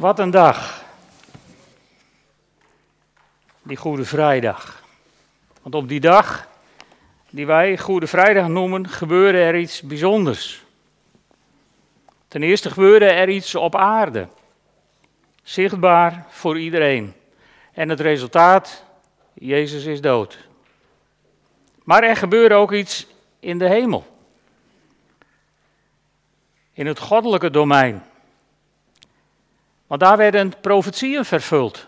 Wat een dag. Die Goede Vrijdag. Want op die dag, die wij Goede Vrijdag noemen, gebeurde er iets bijzonders. Ten eerste gebeurde er iets op aarde. Zichtbaar voor iedereen. En het resultaat, Jezus is dood. Maar er gebeurde ook iets in de hemel. In het goddelijke domein. Want daar werden profetieën vervuld.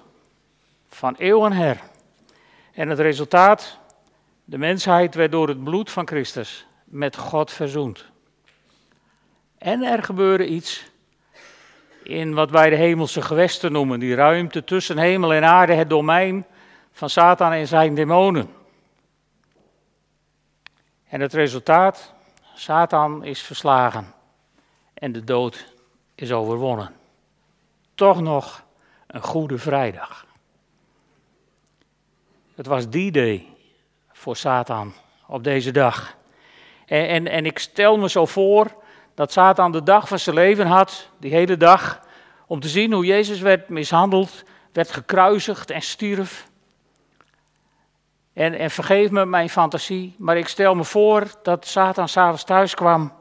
Van eeuwen her. En het resultaat, de mensheid werd door het bloed van Christus met God verzoend. En er gebeurde iets in wat wij de hemelse gewesten noemen, die ruimte tussen hemel en aarde, het domein van Satan en zijn demonen. En het resultaat, Satan is verslagen en de dood is overwonnen. Toch nog een goede vrijdag. Het was die day voor Satan op deze dag. En, en, en ik stel me zo voor dat Satan de dag van zijn leven had, die hele dag, om te zien hoe Jezus werd mishandeld, werd gekruisigd en stierf. En, en vergeef me mijn fantasie, maar ik stel me voor dat Satan s'avonds thuis kwam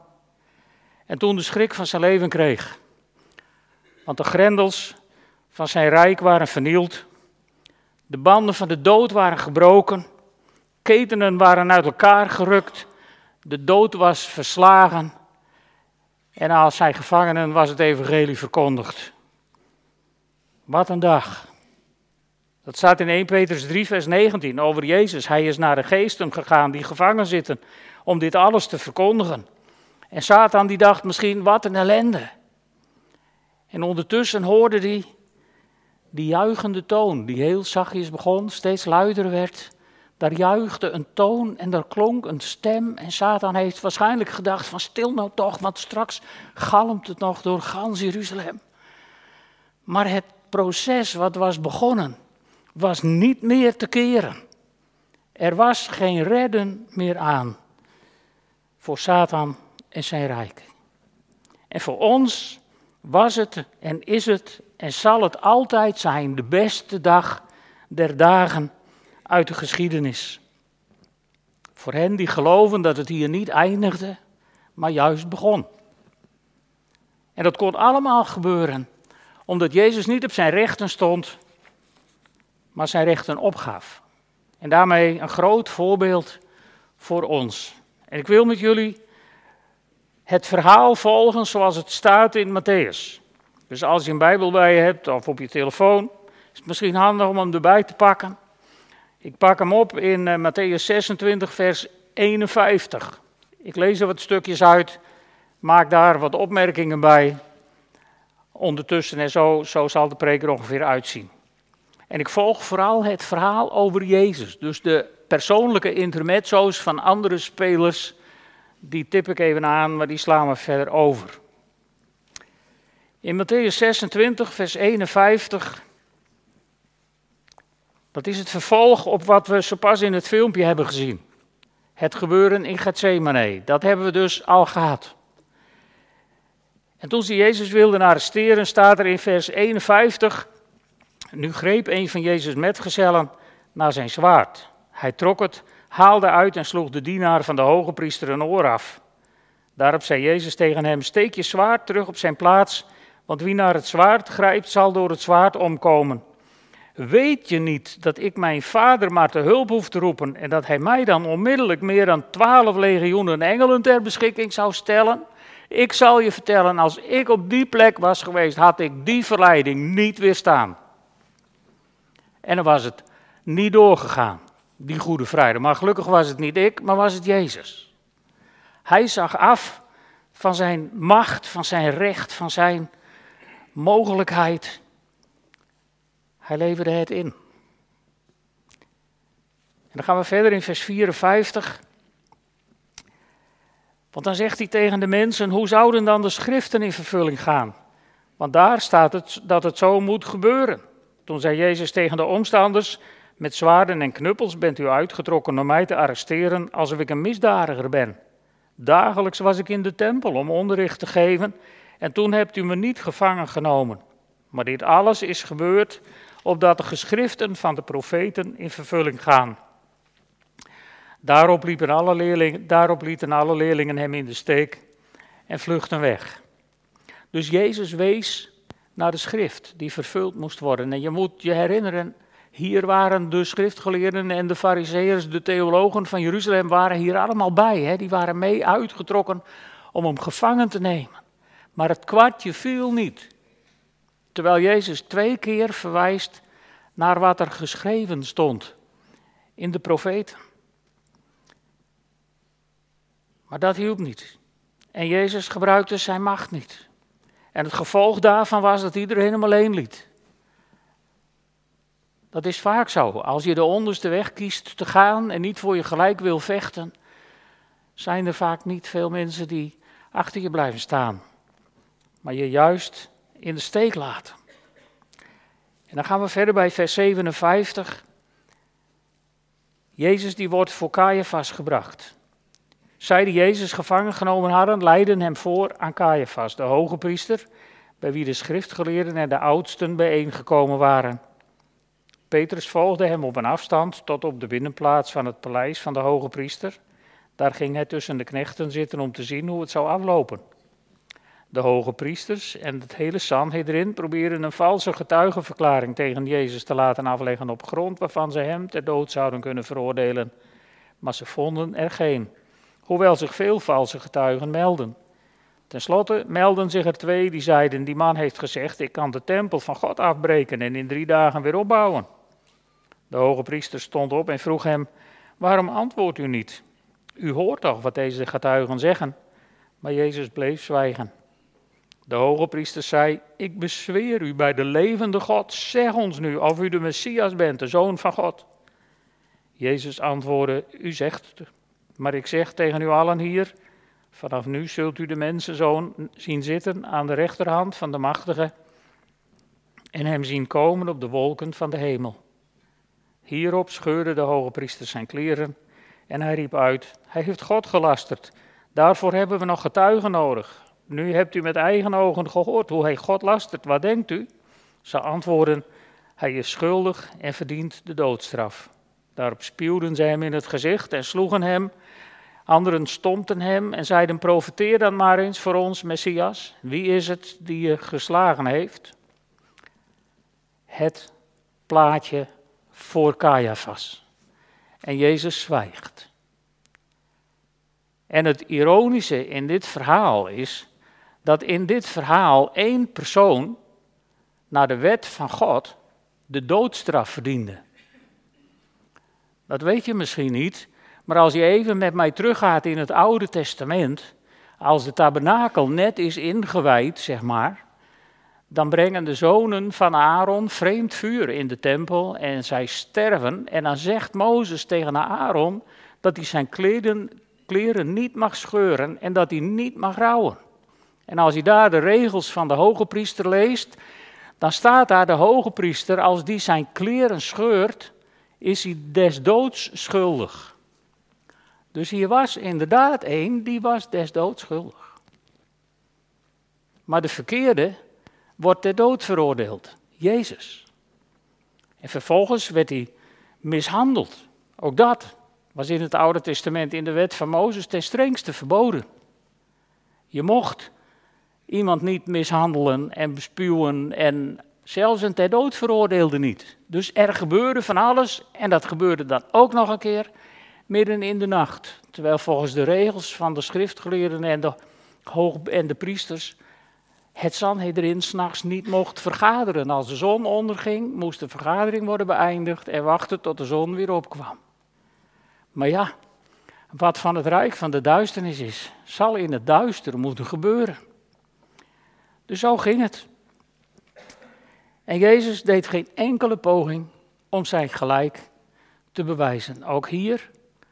en toen de schrik van zijn leven kreeg. Want de grendels van zijn rijk waren vernield, de banden van de dood waren gebroken, ketenen waren uit elkaar gerukt, de dood was verslagen en als zijn gevangenen was het evangelie verkondigd. Wat een dag. Dat staat in 1 Petrus 3, vers 19 over Jezus. Hij is naar de geesten gegaan die gevangen zitten om dit alles te verkondigen. En Satan die dacht misschien, wat een ellende. En ondertussen hoorde hij die juichende toon, die heel zachtjes begon, steeds luider werd. Daar juichte een toon en daar klonk een stem. En Satan heeft waarschijnlijk gedacht van stil nou toch, want straks galmt het nog door gans Jeruzalem. Maar het proces wat was begonnen, was niet meer te keren. Er was geen redden meer aan voor Satan en zijn rijk. En voor ons was het en is het en zal het altijd zijn de beste dag der dagen uit de geschiedenis. Voor hen die geloven dat het hier niet eindigde, maar juist begon. En dat kon allemaal gebeuren omdat Jezus niet op zijn rechten stond, maar zijn rechten opgaf. En daarmee een groot voorbeeld voor ons. En ik wil met jullie het verhaal volgen zoals het staat in Matthäus. Dus als je een Bijbel bij je hebt of op je telefoon, is het misschien handig om hem erbij te pakken. Ik pak hem op in uh, Matthäus 26, vers 51. Ik lees er wat stukjes uit, maak daar wat opmerkingen bij. Ondertussen en zo, zo zal de preek er ongeveer uitzien. En ik volg vooral het verhaal over Jezus. Dus de persoonlijke intermezzo's van andere spelers, die tip ik even aan, maar die slaan we verder over. In Matthäus 26, vers 51 dat is het vervolg op wat we zo pas in het filmpje hebben gezien. Het gebeuren in Gethsemane. Dat hebben we dus al gehad. En toen ze Jezus wilden arresteren, staat er in vers 51. Nu greep een van Jezus' metgezellen naar zijn zwaard. Hij trok het, haalde uit en sloeg de dienaar van de hoge priester een oor af. Daarop zei Jezus tegen hem: Steek je zwaard terug op zijn plaats, want wie naar het zwaard grijpt, zal door het zwaard omkomen. Weet je niet dat ik mijn vader maar te hulp hoef te roepen en dat hij mij dan onmiddellijk meer dan twaalf legioenen engelen ter beschikking zou stellen? Ik zal je vertellen, als ik op die plek was geweest, had ik die verleiding niet weerstaan. En dan was het niet doorgegaan, die goede vrijdag. Maar gelukkig was het niet ik, maar was het Jezus. Hij zag af van zijn macht, van zijn recht, van zijn mogelijkheid hij leverde het in. En dan gaan we verder in vers 54. Want dan zegt hij tegen de mensen: hoe zouden dan de schriften in vervulling gaan? Want daar staat het dat het zo moet gebeuren. Toen zei Jezus tegen de omstanders: Met zwaarden en knuppels bent u uitgetrokken om mij te arresteren alsof ik een misdadiger ben. Dagelijks was ik in de tempel om onderricht te geven en toen hebt u me niet gevangen genomen. Maar dit alles is gebeurd opdat de geschriften van de profeten in vervulling gaan. Daarop, liepen alle leerlingen, daarop lieten alle leerlingen hem in de steek en vluchtten weg. Dus Jezus wees naar de schrift die vervuld moest worden. En je moet je herinneren, hier waren de schriftgeleerden en de fariseërs, de theologen van Jeruzalem, waren hier allemaal bij. Hè? Die waren mee uitgetrokken om hem gevangen te nemen. Maar het kwartje viel niet. Terwijl Jezus twee keer verwijst naar wat er geschreven stond in de profeten. Maar dat hielp niet. En Jezus gebruikte zijn macht niet. En het gevolg daarvan was dat iedereen hem alleen liet. Dat is vaak zo. Als je de onderste weg kiest te gaan en niet voor je gelijk wil vechten, zijn er vaak niet veel mensen die achter je blijven staan. Maar je juist in de steek laten. En dan gaan we verder bij vers 57. Jezus die wordt voor Caiaphas gebracht. Zij die Jezus gevangen genomen hadden, leidden hem voor aan Caiaphas, de hoge priester, bij wie de schriftgeleerden en de oudsten bijeengekomen waren. Petrus volgde hem op een afstand tot op de binnenplaats van het paleis van de hoge priester. Daar ging hij tussen de knechten zitten om te zien hoe het zou aflopen. De hoge priesters en het hele Sanhedrin probeerden een valse getuigenverklaring tegen Jezus te laten afleggen op grond waarvan ze hem ter dood zouden kunnen veroordelen. Maar ze vonden er geen, hoewel zich veel valse getuigen melden. Ten slotte melden zich er twee die zeiden: Die man heeft gezegd: Ik kan de tempel van God afbreken en in drie dagen weer opbouwen. De hoge priester stond op en vroeg hem: Waarom antwoordt u niet? U hoort toch wat deze getuigen zeggen? Maar Jezus bleef zwijgen. De hoge priester zei: Ik bezweer u bij de levende God, zeg ons nu of u de Messias bent, de zoon van God. Jezus antwoordde: U zegt maar ik zeg tegen u allen hier: vanaf nu zult u de mensenzoon zien zitten aan de rechterhand van de Machtige en hem zien komen op de wolken van de hemel. Hierop scheurde de hoge priester zijn kleren en hij riep uit: Hij heeft God gelasterd. Daarvoor hebben we nog getuigen nodig. Nu hebt u met eigen ogen gehoord hoe hij God lastert. Wat denkt u? Ze antwoorden: Hij is schuldig en verdient de doodstraf. Daarop spuwden zij hem in het gezicht en sloegen hem. Anderen stompten hem en zeiden: Profeteer dan maar eens voor ons, Messias. Wie is het die je geslagen heeft? Het plaatje voor Caiaphas. En Jezus zwijgt. En het ironische in dit verhaal is dat in dit verhaal één persoon naar de wet van God de doodstraf verdiende. Dat weet je misschien niet, maar als je even met mij teruggaat in het Oude Testament, als de tabernakel net is ingewijd, zeg maar, dan brengen de zonen van Aaron vreemd vuur in de tempel en zij sterven. En dan zegt Mozes tegen Aaron dat hij zijn kleren, kleren niet mag scheuren en dat hij niet mag rouwen. En als je daar de regels van de hoge priester leest, dan staat daar de hoge priester, als die zijn kleren scheurt, is hij des doods schuldig. Dus hier was inderdaad één, die was des doods schuldig. Maar de verkeerde wordt ter dood veroordeeld, Jezus. En vervolgens werd hij mishandeld. Ook dat was in het Oude Testament in de wet van Mozes ten strengste verboden. Je mocht iemand niet mishandelen en bespuwen en zelfs een ter dood veroordeelde niet. Dus er gebeurde van alles en dat gebeurde dan ook nog een keer midden in de nacht. Terwijl volgens de regels van de schriftgeleerden en de, hoog, en de priesters het Sanhedrin s'nachts niet mocht vergaderen. Als de zon onderging, moest de vergadering worden beëindigd en wachten tot de zon weer opkwam. Maar ja, wat van het rijk van de duisternis is, zal in het duister moeten gebeuren. Dus zo ging het. En Jezus deed geen enkele poging om zijn gelijk te bewijzen. Ook hier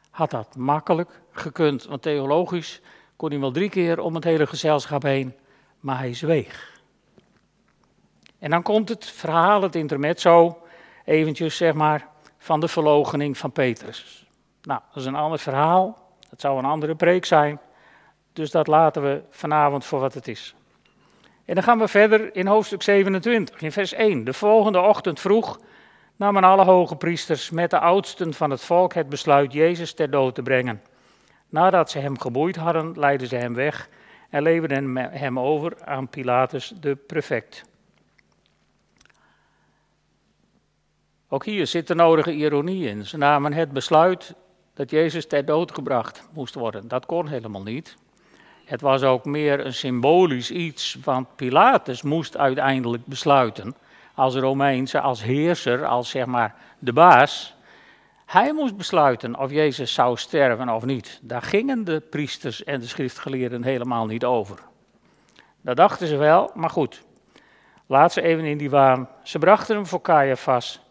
had dat makkelijk gekund, want theologisch kon hij wel drie keer om het hele gezelschap heen, maar hij zweeg. En dan komt het verhaal, het intermezzo, eventjes zeg maar, van de verloochening van Petrus. Nou, dat is een ander verhaal, dat zou een andere preek zijn, dus dat laten we vanavond voor wat het is. En dan gaan we verder in hoofdstuk 27, in vers 1. De volgende ochtend vroeg namen alle hoge priesters met de oudsten van het volk het besluit Jezus ter dood te brengen. Nadat ze hem geboeid hadden, leidden ze hem weg en leverden hem over aan Pilatus de prefect. Ook hier zit de nodige ironie in. Ze namen het besluit dat Jezus ter dood gebracht moest worden. Dat kon helemaal niet. Het was ook meer een symbolisch iets, want Pilatus moest uiteindelijk besluiten, als Romeinse, als heerser, als zeg maar de baas. Hij moest besluiten of Jezus zou sterven of niet. Daar gingen de priesters en de schriftgeleerden helemaal niet over. Dat dachten ze wel, maar goed. Laat ze even in die waan. Ze brachten hem voor Caiaphas.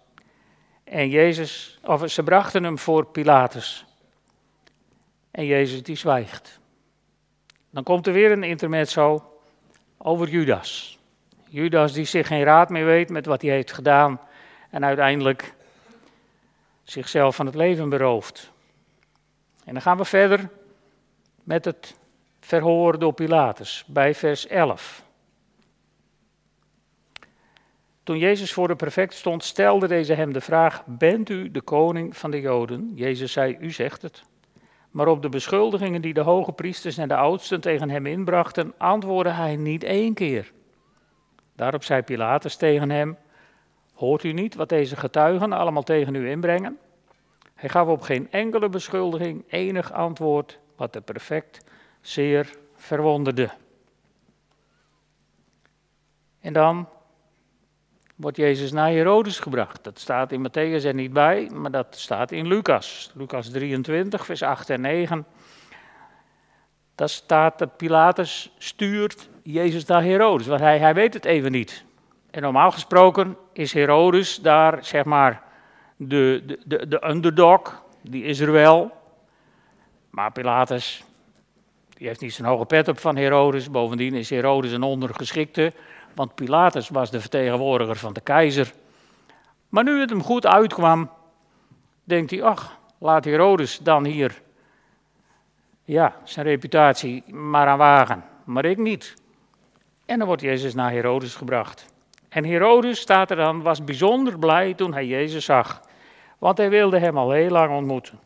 En Jezus, of ze brachten hem voor Pilatus. En Jezus die zwijgt. Dan komt er weer een intermezzo over Judas. Judas die zich geen raad meer weet met wat hij heeft gedaan en uiteindelijk zichzelf van het leven berooft. En dan gaan we verder met het verhoor door Pilatus bij vers 11. Toen Jezus voor de prefect stond, stelde deze hem de vraag: Bent u de koning van de Joden? Jezus zei: U zegt het. Maar op de beschuldigingen die de hoge priesters en de oudsten tegen hem inbrachten, antwoordde hij niet één keer. Daarop zei Pilatus tegen hem: Hoort u niet wat deze getuigen allemaal tegen u inbrengen? Hij gaf op geen enkele beschuldiging enig antwoord, wat de prefect zeer verwonderde. En dan wordt Jezus naar Herodes gebracht. Dat staat in Matthäus er niet bij, maar dat staat in Lucas. Lucas 23, vers 8 en 9. Daar staat dat Pilatus stuurt Jezus naar Herodes, want hij, hij weet het even niet. En normaal gesproken is Herodes daar, zeg maar, de, de, de, de underdog, die is er wel. Maar Pilatus, die heeft niet zo'n hoge pet op van Herodes. Bovendien is Herodes een ondergeschikte want Pilatus was de vertegenwoordiger van de keizer. Maar nu het hem goed uitkwam, denkt hij, ach, laat Herodes dan hier ja, zijn reputatie maar aan wagen, maar ik niet. En dan wordt Jezus naar Herodes gebracht. En Herodes, staat er dan, was bijzonder blij toen hij Jezus zag, want hij wilde hem al heel lang ontmoeten.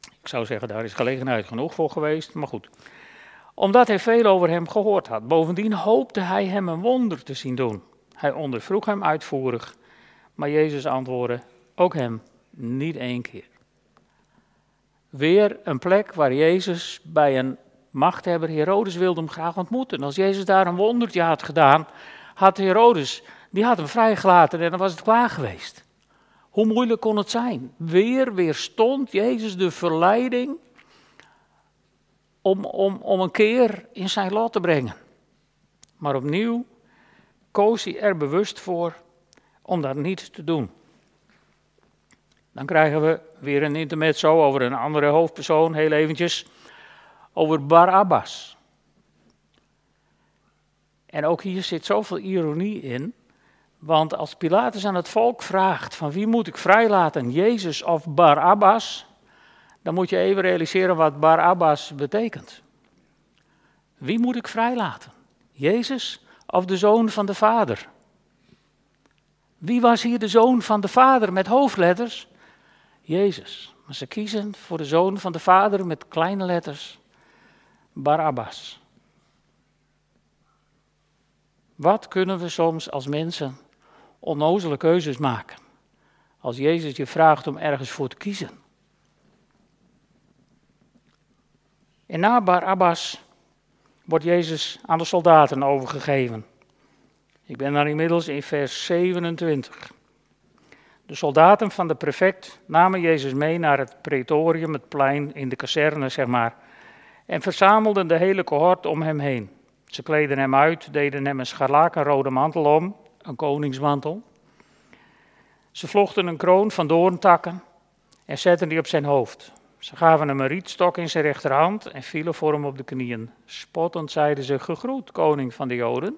Ik zou zeggen, daar is gelegenheid genoeg voor geweest, maar goed omdat hij veel over hem gehoord had. Bovendien hoopte hij hem een wonder te zien doen. Hij ondervroeg hem uitvoerig, maar Jezus antwoordde ook hem niet één keer. Weer een plek waar Jezus bij een machthebber, Herodes, wilde hem graag ontmoeten. Als Jezus daar een wondertje had gedaan, had Herodes, die had hem vrijgelaten en dan was het klaar geweest. Hoe moeilijk kon het zijn? Weer weerstond Jezus de verleiding om, om, om een keer in zijn lot te brengen. Maar opnieuw koos hij er bewust voor om dat niet te doen. Dan krijgen we weer een intermezzo over een andere hoofdpersoon, heel eventjes, over Barabbas. En ook hier zit zoveel ironie in, want als Pilatus aan het volk vraagt van wie moet ik vrijlaten, Jezus of Barabbas, dan moet je even realiseren wat Barabbas betekent. Wie moet ik vrijlaten? Jezus of de zoon van de Vader? Wie was hier de zoon van de Vader met hoofdletters? Jezus. Maar ze kiezen voor de zoon van de Vader met kleine letters. Barabbas. Wat kunnen we soms als mensen onnozele keuzes maken? Als Jezus je vraagt om ergens voor te kiezen. En na Barabbas wordt Jezus aan de soldaten overgegeven. Ik ben dan inmiddels in vers 27. De soldaten van de prefect namen Jezus mee naar het pretorium, het plein in de kazerne, zeg maar, en verzamelden de hele cohort om hem heen. Ze kleden hem uit, deden hem een scharlakenrode mantel om, een koningsmantel. Ze vlochten een kroon van doorntakken en zetten die op zijn hoofd. Ze gaven hem een rietstok in zijn rechterhand en vielen voor hem op de knieën. Spottend zeiden ze, gegroet, koning van de Joden.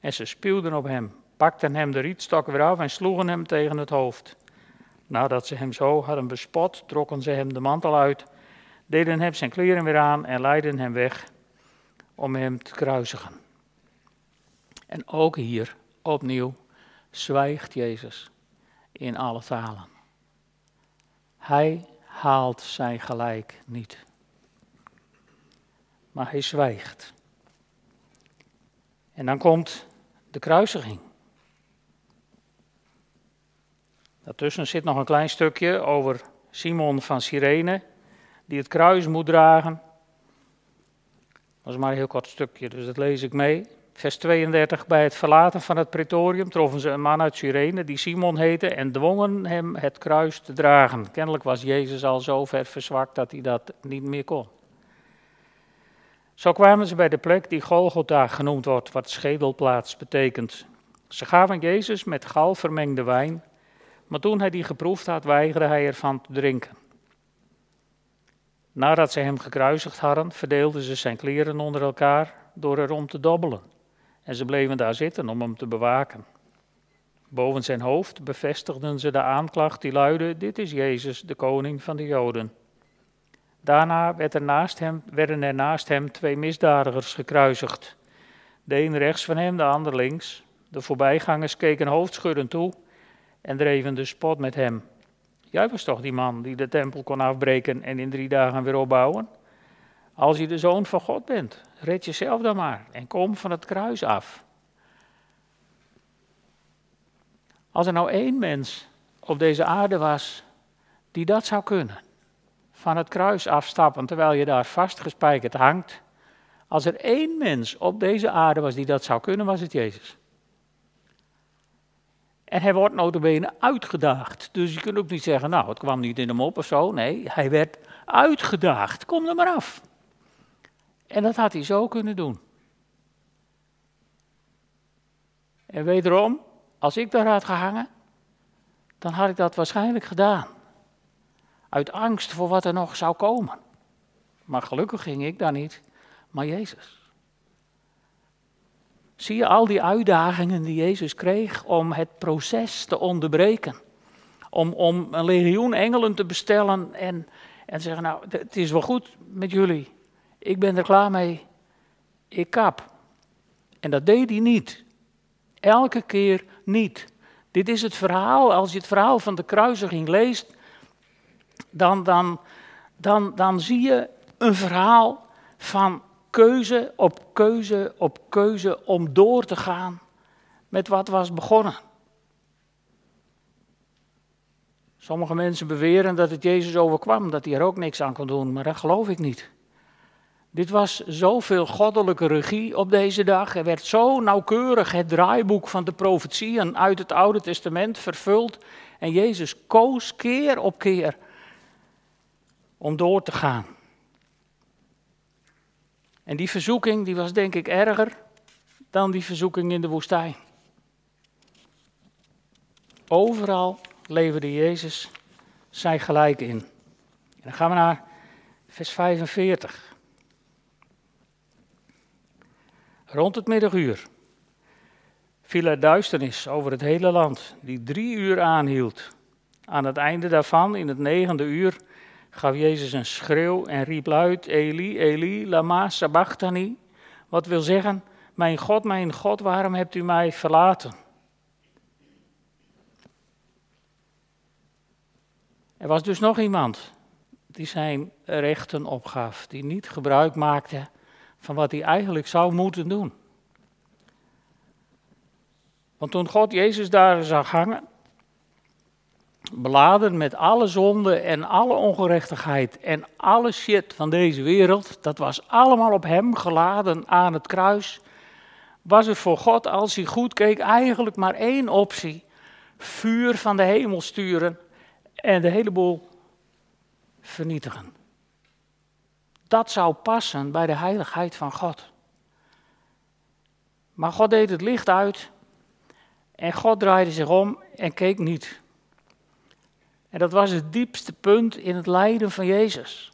En ze spuwden op hem, pakten hem de rietstok weer af en sloegen hem tegen het hoofd. Nadat ze hem zo hadden bespot, trokken ze hem de mantel uit, deden hem zijn kleren weer aan en leidden hem weg om hem te kruisigen. En ook hier opnieuw zwijgt Jezus in alle talen. Hij haalt zijn gelijk niet. Maar hij zwijgt. En dan komt de kruisiging. Daartussen zit nog een klein stukje over Simon van Cyrene, die het kruis moet dragen. Dat is maar een heel kort stukje, dus dat lees ik mee. Vers 32. Bij het verlaten van het pretorium troffen ze een man uit Cyrene die Simon heette en dwongen hem het kruis te dragen. Kennelijk was Jezus al zo ver verzwakt dat hij dat niet meer kon. Zo kwamen ze bij de plek die Golgotha genoemd wordt, wat schedelplaats betekent. Ze gaven Jezus met gal vermengde wijn, maar toen hij die geproefd had, weigerde hij ervan te drinken. Nadat ze hem gekruisigd hadden, verdeelden ze zijn kleren onder elkaar door erom te dobbelen. En ze bleven daar zitten om hem te bewaken. Boven zijn hoofd bevestigden ze de aanklacht die luidde: Dit is Jezus, de koning van de Joden. Daarna werd er hem, werden er naast hem twee misdadigers gekruisigd. De een rechts van hem, de ander links. De voorbijgangers keken hoofdschuddend toe en dreven de spot met hem. Jij was toch die man die de tempel kon afbreken en in drie dagen weer opbouwen? Als je de zoon van God bent, red jezelf dan maar en kom van het kruis af. Als er nou één mens op deze aarde was die dat zou kunnen, van het kruis afstappen terwijl je daar vastgespijkerd hangt. Als er één mens op deze aarde was die dat zou kunnen, was het Jezus. En hij wordt notabene uitgedaagd. Dus je kunt ook niet zeggen, nou, het kwam niet in hem op of zo. Nee, hij werd uitgedaagd. Kom er maar af. En dat had hij zo kunnen doen. En wederom, als ik daar had gehangen, dan had ik dat waarschijnlijk gedaan. Uit angst voor wat er nog zou komen. Maar gelukkig ging ik daar niet, maar Jezus. Zie je al die uitdagingen die Jezus kreeg om het proces te onderbreken? Om, om een legioen engelen te bestellen en, en zeggen, nou, het is wel goed met jullie. Ik ben er klaar mee. Ik kap. En dat deed hij niet. Elke keer niet. Dit is het verhaal, als je het verhaal van de kruisiging leest, dan, dan, dan, dan zie je een verhaal van keuze op keuze op keuze om door te gaan met wat was begonnen. Sommige mensen beweren dat het Jezus overkwam, dat hij er ook niks aan kon doen, maar dat geloof ik niet. Dit was zoveel goddelijke regie op deze dag. Er werd zo nauwkeurig het draaiboek van de profetieën uit het Oude Testament vervuld. En Jezus koos keer op keer om door te gaan. En die verzoeking die was denk ik erger dan die verzoeking in de woestijn. Overal leverde Jezus zijn gelijk in. En dan gaan we naar vers 45. Rond het middaguur viel er duisternis over het hele land, die drie uur aanhield. Aan het einde daarvan, in het negende uur, gaf Jezus een schreeuw en riep luid: Eli, Eli, lama sabachthani. Wat wil zeggen: Mijn God, mijn God, waarom hebt u mij verlaten? Er was dus nog iemand die zijn rechten opgaf, die niet gebruik maakte van wat hij eigenlijk zou moeten doen. Want toen God Jezus daar zag hangen, beladen met alle zonde en alle ongerechtigheid en alle shit van deze wereld, dat was allemaal op hem geladen aan het kruis, was er voor God, als hij goed keek, eigenlijk maar één optie: vuur van de hemel sturen en de hele boel vernietigen. Dat zou passen bij de heiligheid van God. Maar God deed het licht uit en God draaide zich om en keek niet. En dat was het diepste punt in het lijden van Jezus.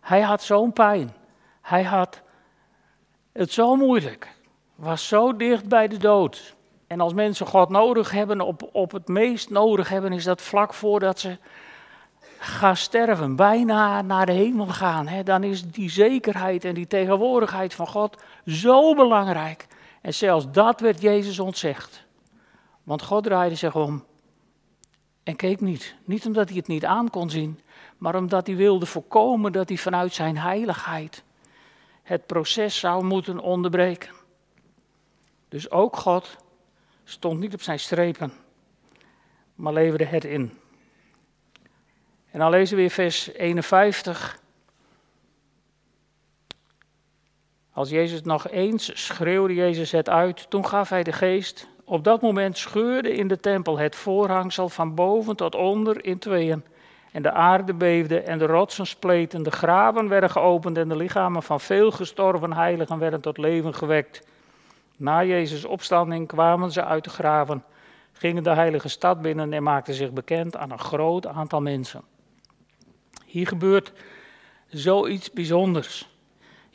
Hij had zo'n pijn. Hij had het zo moeilijk. Was zo dicht bij de dood. En als mensen God nodig hebben, op, op het meest nodig hebben, is dat vlak voordat ze gaan sterven, bijna naar de hemel gaan. Hè, dan is die zekerheid en die tegenwoordigheid van God zo belangrijk. En zelfs dat werd Jezus ontzegd. Want God draaide zich om en keek niet. Niet omdat hij het niet aan kon zien, maar omdat hij wilde voorkomen dat hij vanuit zijn heiligheid het proces zou moeten onderbreken. Dus ook God stond niet op zijn strepen, maar leverde het in. En dan lezen we weer vers 51. Als Jezus nog eens schreeuwde Jezus het uit, toen gaf hij de geest. Op dat moment scheurde in de tempel het voorhangsel van boven tot onder in tweeën. En de aarde beefde en de rotsen spleten, de graven werden geopend en de lichamen van veel gestorven heiligen werden tot leven gewekt. Na Jezus' opstanding kwamen ze uit de graven, gingen de heilige stad binnen en maakten zich bekend aan een groot aantal mensen. Hier gebeurt zoiets bijzonders.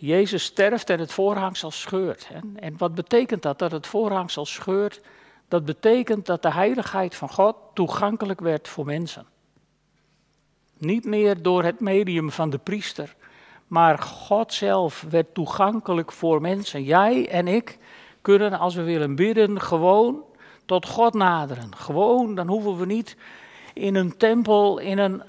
Jezus sterft en het voorhangsel scheurt. En wat betekent dat, dat het voorhangsel scheurt? Dat betekent dat de heiligheid van God toegankelijk werd voor mensen. Niet meer door het medium van de priester, maar God zelf werd toegankelijk voor mensen. Jij en ik kunnen, als we willen bidden, gewoon tot God naderen. Gewoon, dan hoeven we niet in een tempel, in een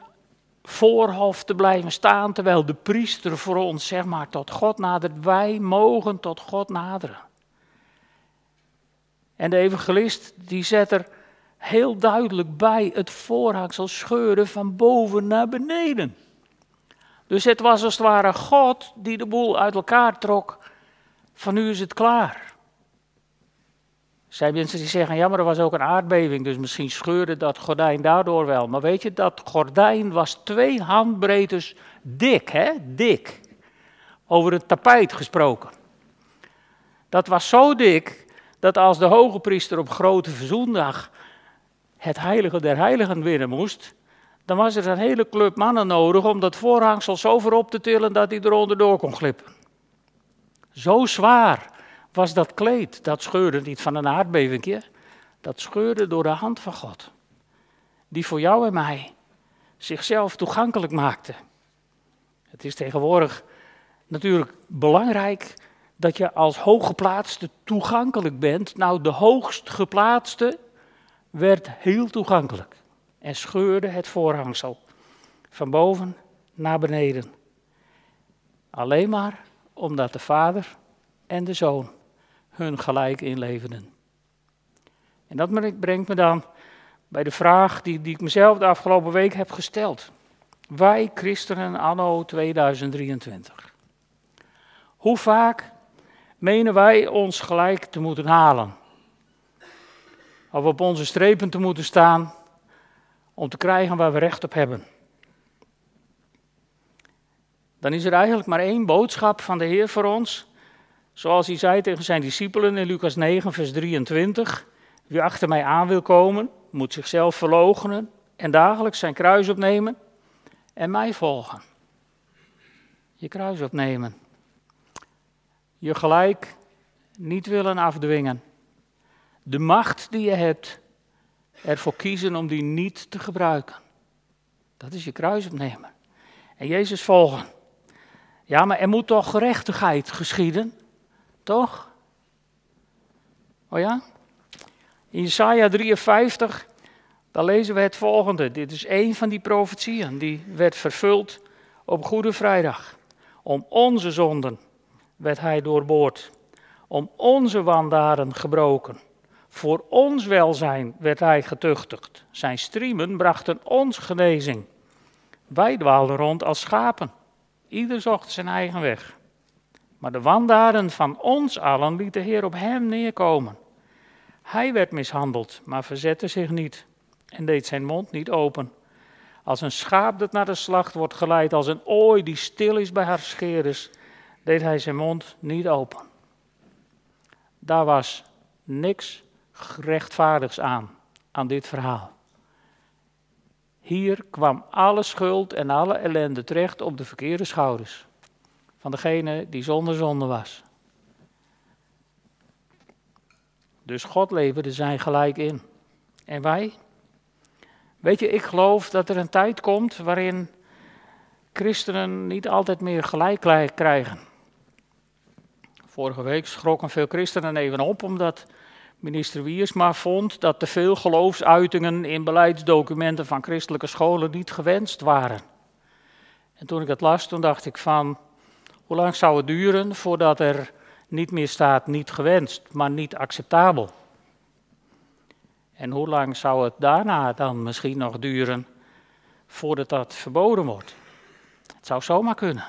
voorhof te blijven staan, terwijl de priester voor ons, zeg maar, tot God nadert. Wij mogen tot God naderen. En de evangelist, die zet er heel duidelijk bij het voorhangsel scheuren van boven naar beneden. Dus het was als het ware God die de boel uit elkaar trok. Van nu is het klaar. Zijn mensen die zeggen, ja maar er was ook een aardbeving, dus misschien scheurde dat gordijn daardoor wel. Maar weet je, dat gordijn was twee handbreedtes dik, hè, dik. Over het tapijt gesproken. Dat was zo dik, dat als de hoge priester op grote verzoendag het heilige der heiligen winnen moest, dan was er een hele club mannen nodig om dat voorhangsel zo ver op te tillen dat hij eronder door kon glippen. Zo zwaar was dat kleed. Dat scheurde niet van een aardbeving, dat scheurde door de hand van God. Die voor jou en mij zichzelf toegankelijk maakte. Het is tegenwoordig natuurlijk belangrijk dat je als hooggeplaatste toegankelijk bent. Nou, de hoogst geplaatste werd heel toegankelijk en scheurde het voorhangsel van boven naar beneden. Alleen maar omdat de vader en de zoon hun gelijk inleverden. En dat brengt me dan bij de vraag die, die ik mezelf de afgelopen week heb gesteld. Wij christenen anno 2023. Hoe vaak menen wij ons gelijk te moeten halen? Of op onze strepen te moeten staan om te krijgen waar we recht op hebben? Dan is er eigenlijk maar één boodschap van de Heer voor ons. Zoals hij zei tegen zijn discipelen in Lucas 9, vers 23. Wie achter mij aan wil komen, moet zichzelf verloochenen en dagelijks zijn kruis opnemen en mij volgen. Je kruis opnemen. Je gelijk niet willen afdwingen. De macht die je hebt, ervoor kiezen om die niet te gebruiken. Dat is je kruis opnemen. En Jezus volgen. Ja, maar er moet toch gerechtigheid geschieden? Toch? Oh ja? In Jesaja 53, dan lezen we het volgende. Dit is een van die profetieën die werd vervuld op Goede Vrijdag. Om onze zonden werd hij doorboord. Om onze wandaden gebroken. Voor ons welzijn werd hij getuchtigd. Zijn striemen brachten ons genezing. Wij dwaalden rond als schapen. Ieder zocht zijn eigen weg. Maar de wandaden van ons allen liet de Heer op hem neerkomen. Hij werd mishandeld, maar verzette zich niet en deed zijn mond niet open. Als een schaap dat naar de slacht wordt geleid, als een ooi die stil is bij haar scheerders, deed hij zijn mond niet open. Daar was niks rechtvaardigs aan, aan dit verhaal. Hier kwam alle schuld en alle ellende terecht op de verkeerde schouders van degene die zonder zonde was. Dus God leverde zijn gelijk in. En wij? Weet je, ik geloof dat er een tijd komt waarin christenen niet altijd meer gelijk krijgen. Vorige week schrokken veel christenen even op omdat minister Wiersma vond dat te veel geloofsuitingen in beleidsdocumenten van christelijke scholen niet gewenst waren. En toen ik het las, toen dacht ik van, hoe lang zou het duren voordat er niet meer staat niet gewenst, maar niet acceptabel? En hoe lang zou het daarna dan misschien nog duren voordat dat verboden wordt? Het zou zomaar kunnen.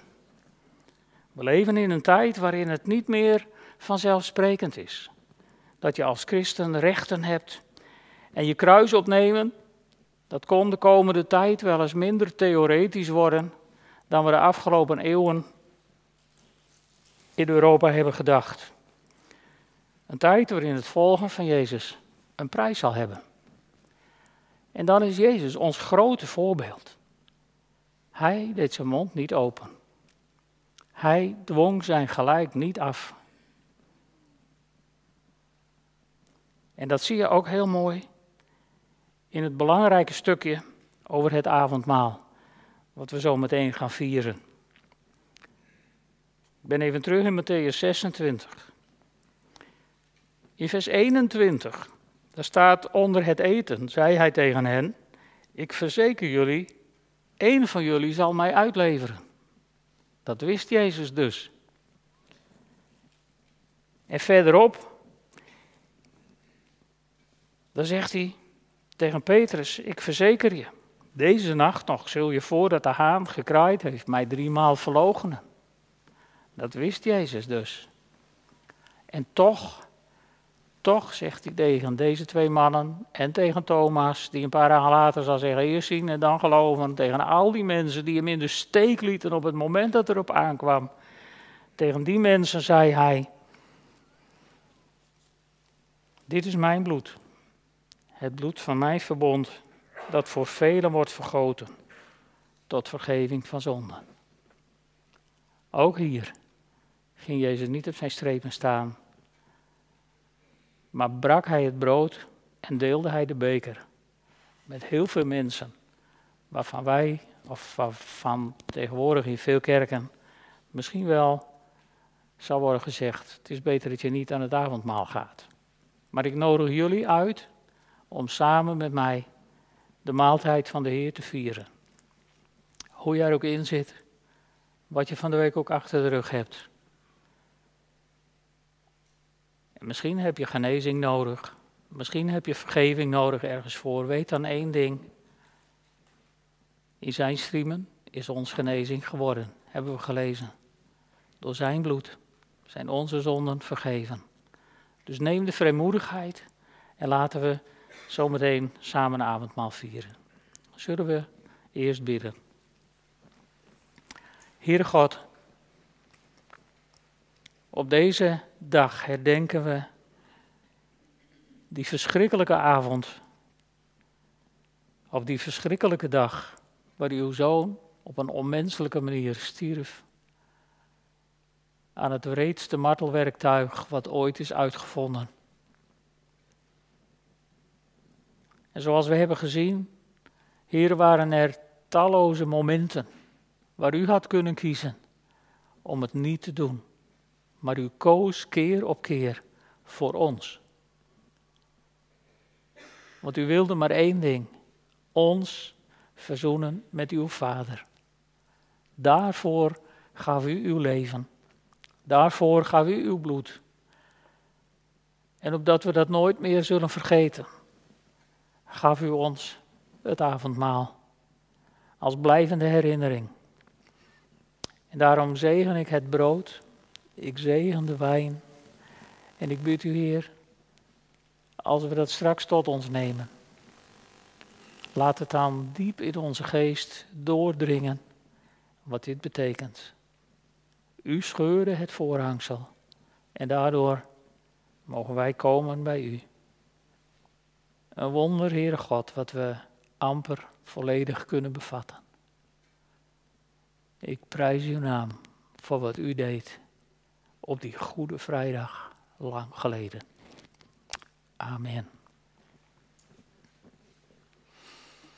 We leven in een tijd waarin het niet meer vanzelfsprekend is. Dat je als christen rechten hebt en je kruis opnemen, dat kon de komende tijd wel eens minder theoretisch worden dan we de afgelopen eeuwen in Europa hebben gedacht. Een tijd waarin het volgen van Jezus een prijs zal hebben. En dan is Jezus ons grote voorbeeld. Hij deed zijn mond niet open. Hij dwong zijn gelijk niet af. En dat zie je ook heel mooi in het belangrijke stukje over het avondmaal, wat we zo meteen gaan vieren. Ik ben even terug in Matthäus 26. In vers 21, daar staat onder het eten, zei hij tegen hen, ik verzeker jullie, één van jullie zal mij uitleveren. Dat wist Jezus dus. En verderop, dan zegt hij tegen Petrus, ik verzeker je, deze nacht nog zul je voordat de haan gekraaid heeft mij driemaal verloochenen. Dat wist Jezus dus. En toch, toch zegt hij tegen deze twee mannen en tegen Thomas, die een paar dagen later zal zeggen, eerst zien en dan geloven, tegen al die mensen die hem in de steek lieten op het moment dat erop aankwam. Tegen die mensen zei hij, dit is mijn bloed, het bloed van mijn verbond, dat voor velen wordt vergoten, tot vergeving van zonden. Ook hier ging Jezus niet op zijn strepen staan, maar brak hij het brood en deelde hij de beker met heel veel mensen, waarvan wij, of van tegenwoordig in veel kerken, misschien wel zou worden gezegd, het is beter dat je niet aan het avondmaal gaat. Maar ik nodig jullie uit om samen met mij de maaltijd van de Heer te vieren. Hoe jij er ook in zit, wat je van de week ook achter de rug hebt. Misschien heb je genezing nodig. Misschien heb je vergeving nodig ergens voor. Weet dan één ding. In zijn striemen is ons genezing geworden, hebben we gelezen. Door zijn bloed zijn onze zonden vergeven. Dus neem de vrijmoedigheid en laten we zometeen samen een avondmaal vieren. Zullen we eerst bidden. Heere God, op deze dag herdenken we die verschrikkelijke avond, of die verschrikkelijke dag, waar uw zoon op een onmenselijke manier stierf. Aan het wreedste martelwerktuig wat ooit is uitgevonden. En zoals we hebben gezien, hier waren er talloze momenten waar u had kunnen kiezen om het niet te doen maar u koos keer op keer voor ons. Want u wilde maar één ding: ons verzoenen met uw Vader. Daarvoor gaf u uw leven. Daarvoor gaf u uw bloed. En opdat we dat nooit meer zullen vergeten, gaf u ons het avondmaal als blijvende herinnering. En daarom zegen ik het brood ik zegen de wijn. En ik bid u, Heer, als we dat straks tot ons nemen, laat het dan diep in onze geest doordringen wat dit betekent. U scheurde het voorhangsel en daardoor mogen wij komen bij u. Een wonder, Heere God, wat we amper volledig kunnen bevatten. Ik prijs uw naam voor wat u deed op die goede vrijdag lang geleden. Amen.